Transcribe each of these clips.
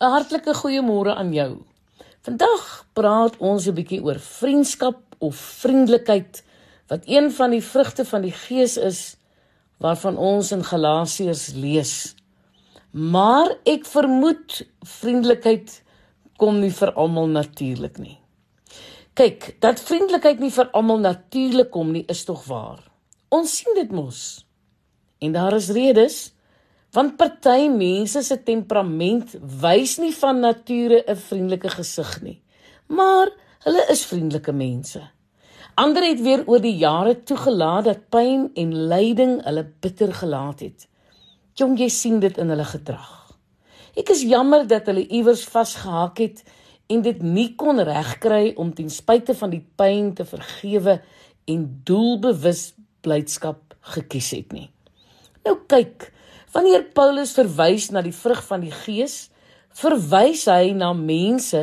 'n Hartlike goeiemôre aan jou. Vandag praat ons 'n bietjie oor vriendskap of vriendelikheid wat een van die vrugte van die Gees is waarvan ons in Galasiërs lees. Maar ek vermoed vriendelikheid kom nie vir almal natuurlik nie. Kyk, dat vriendelikheid nie vir almal natuurlik kom nie, is tog waar. Ons sien dit mos. En daar is redes Want party mense se temperament wys nie van nature 'n vriendelike gesig nie. Maar hulle is vriendelike mense. Ander het weer oor die jare toegelaat dat pyn en lyding hulle bitter gelaat het. Jong, jy sien dit in hulle gedrag. Ek is jammer dat hulle iewers vasgehak het en dit nie kon regkry om ten spyte van die pyn te vergewe en doelbewus blydskap gekies het nie. Nou kyk, Wanneer Paulus verwys na die vrug van die Gees, verwys hy na mense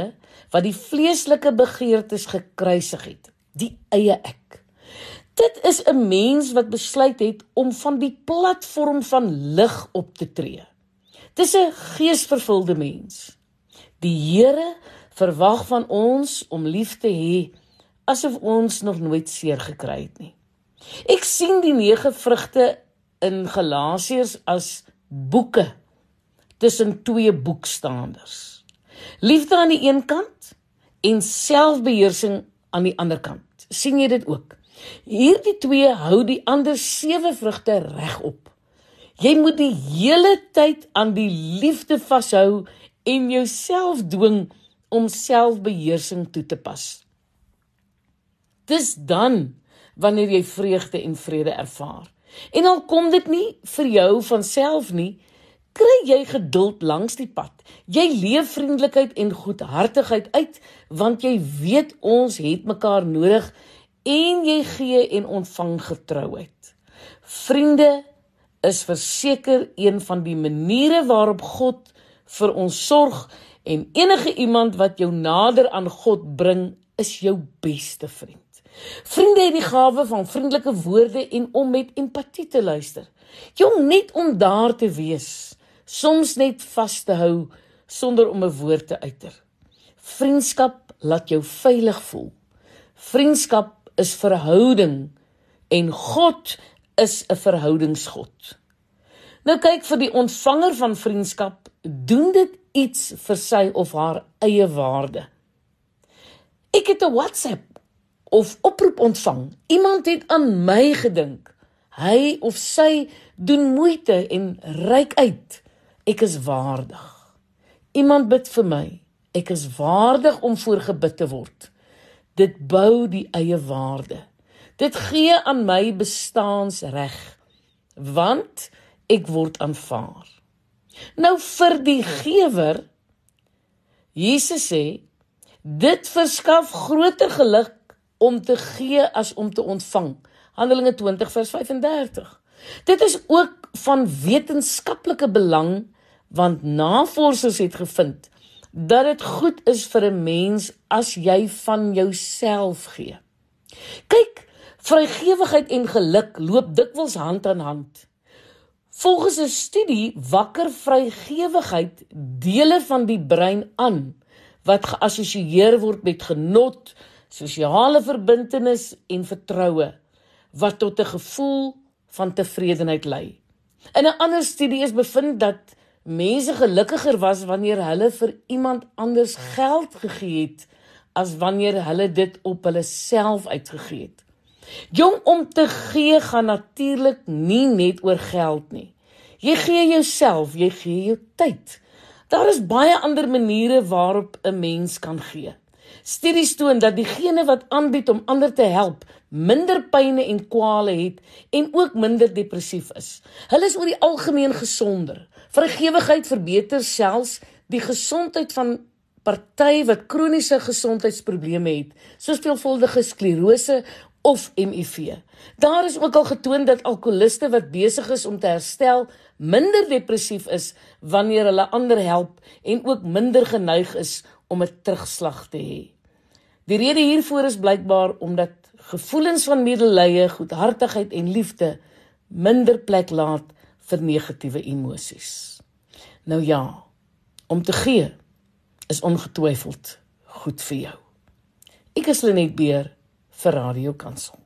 wat die vleeslike begeertes gekruisig het, die eie ek. Dit is 'n mens wat besluit het om van die platform van lig op te tree. Dis 'n geesvervulde mens. Die Here verwag van ons om lief te hê asof ons nog nooit seer gekry het nie. Ek sien die nege vrugte in Galasiërs as boeke tussen twee boekstaanders. Liefde aan die een kant en selfbeheersing aan die ander kant. sien jy dit ook? Hierdie twee hou die ander sewe vrugte regop. Jy moet die hele tyd aan die liefde vashou en jouself dwing om selfbeheersing toe te pas. Dis dan wanneer jy vreugde en vrede ervaar. En al kom dit nie vir jou van self nie, kry jy geduld langs die pad. Jy leef vriendelikheid en goedhartigheid uit want jy weet ons het mekaar nodig en jy gee en ontvang getrouheid. Vriende is verseker een van die maniere waarop God vir ons sorg en enige iemand wat jou nader aan God bring is jou beste vriend. Vriende het die gawe van vriendelike woorde en om met empatie te luister. Jong net om daar te wees, soms net vas te hou sonder om 'n woord te uiter. Vriendskap laat jou veilig voel. Vriendskap is verhouding en God is 'n verhoudingsgod. Nou kyk vir die ontvanger van vriendskap, doen dit iets vir sy of haar eie waarde. Ek het 'n WhatsApp of oproep ontvang. Iemand het aan my gedink. Hy of sy doen moeite en reik uit. Ek is waardig. Iemand bid vir my. Ek is waardig om voorgebid te word. Dit bou die eie waarde. Dit gee aan my bestaansreg want ek word aanvaar. Nou vir die gewer Jesus sê dit verskaf groter geluk om te gee as om te ontvang. Handelinge 20 vers 35. Dit is ook van wetenskaplike belang want navorsers het gevind dat dit goed is vir 'n mens as jy van jouself gee. Kyk, vrygewigheid en geluk loop dikwels hand aan hand. Volgens 'n studie wakker vrygewigheid dele van die brein aan wat geassosieer word met genot, sosiale verbintenis en vertroue wat tot 'n gevoel van tevredenheid lei. In 'n ander studie is bevind dat mense gelukkiger was wanneer hulle vir iemand anders geld gegee het as wanneer hulle dit op hulle self uitgegee het. Jong om te gee gaan natuurlik nie net oor geld nie. Jy gee jouself, jy gee jou tyd. Daar is baie ander maniere waarop 'n mens kan gee. Studies toon dat diegene wat aanbied om ander te help, minder pyne en kwale het en ook minder depressief is. Hulle is oor die algemeen gesonder. Vrygewigheid verbeter selfs die gesondheid van party wat kroniese gesondheidsprobleme het, soos veelvuldige sklerose of HIV. Daar is ook al getoon dat alkoholiste wat besig is om te herstel, minder depressief is wanneer hulle ander help en ook minder geneig is om 'n terugslag te hê. Die rede hiervoor is blykbaar omdat gevoelens van medelee, goedhartigheid en liefde minder plek laat vir negatiewe emosies. Nou ja, om te gee is ongetwyfeld goed vir jou. Ek is Lenet Beer vir Radio Kansel.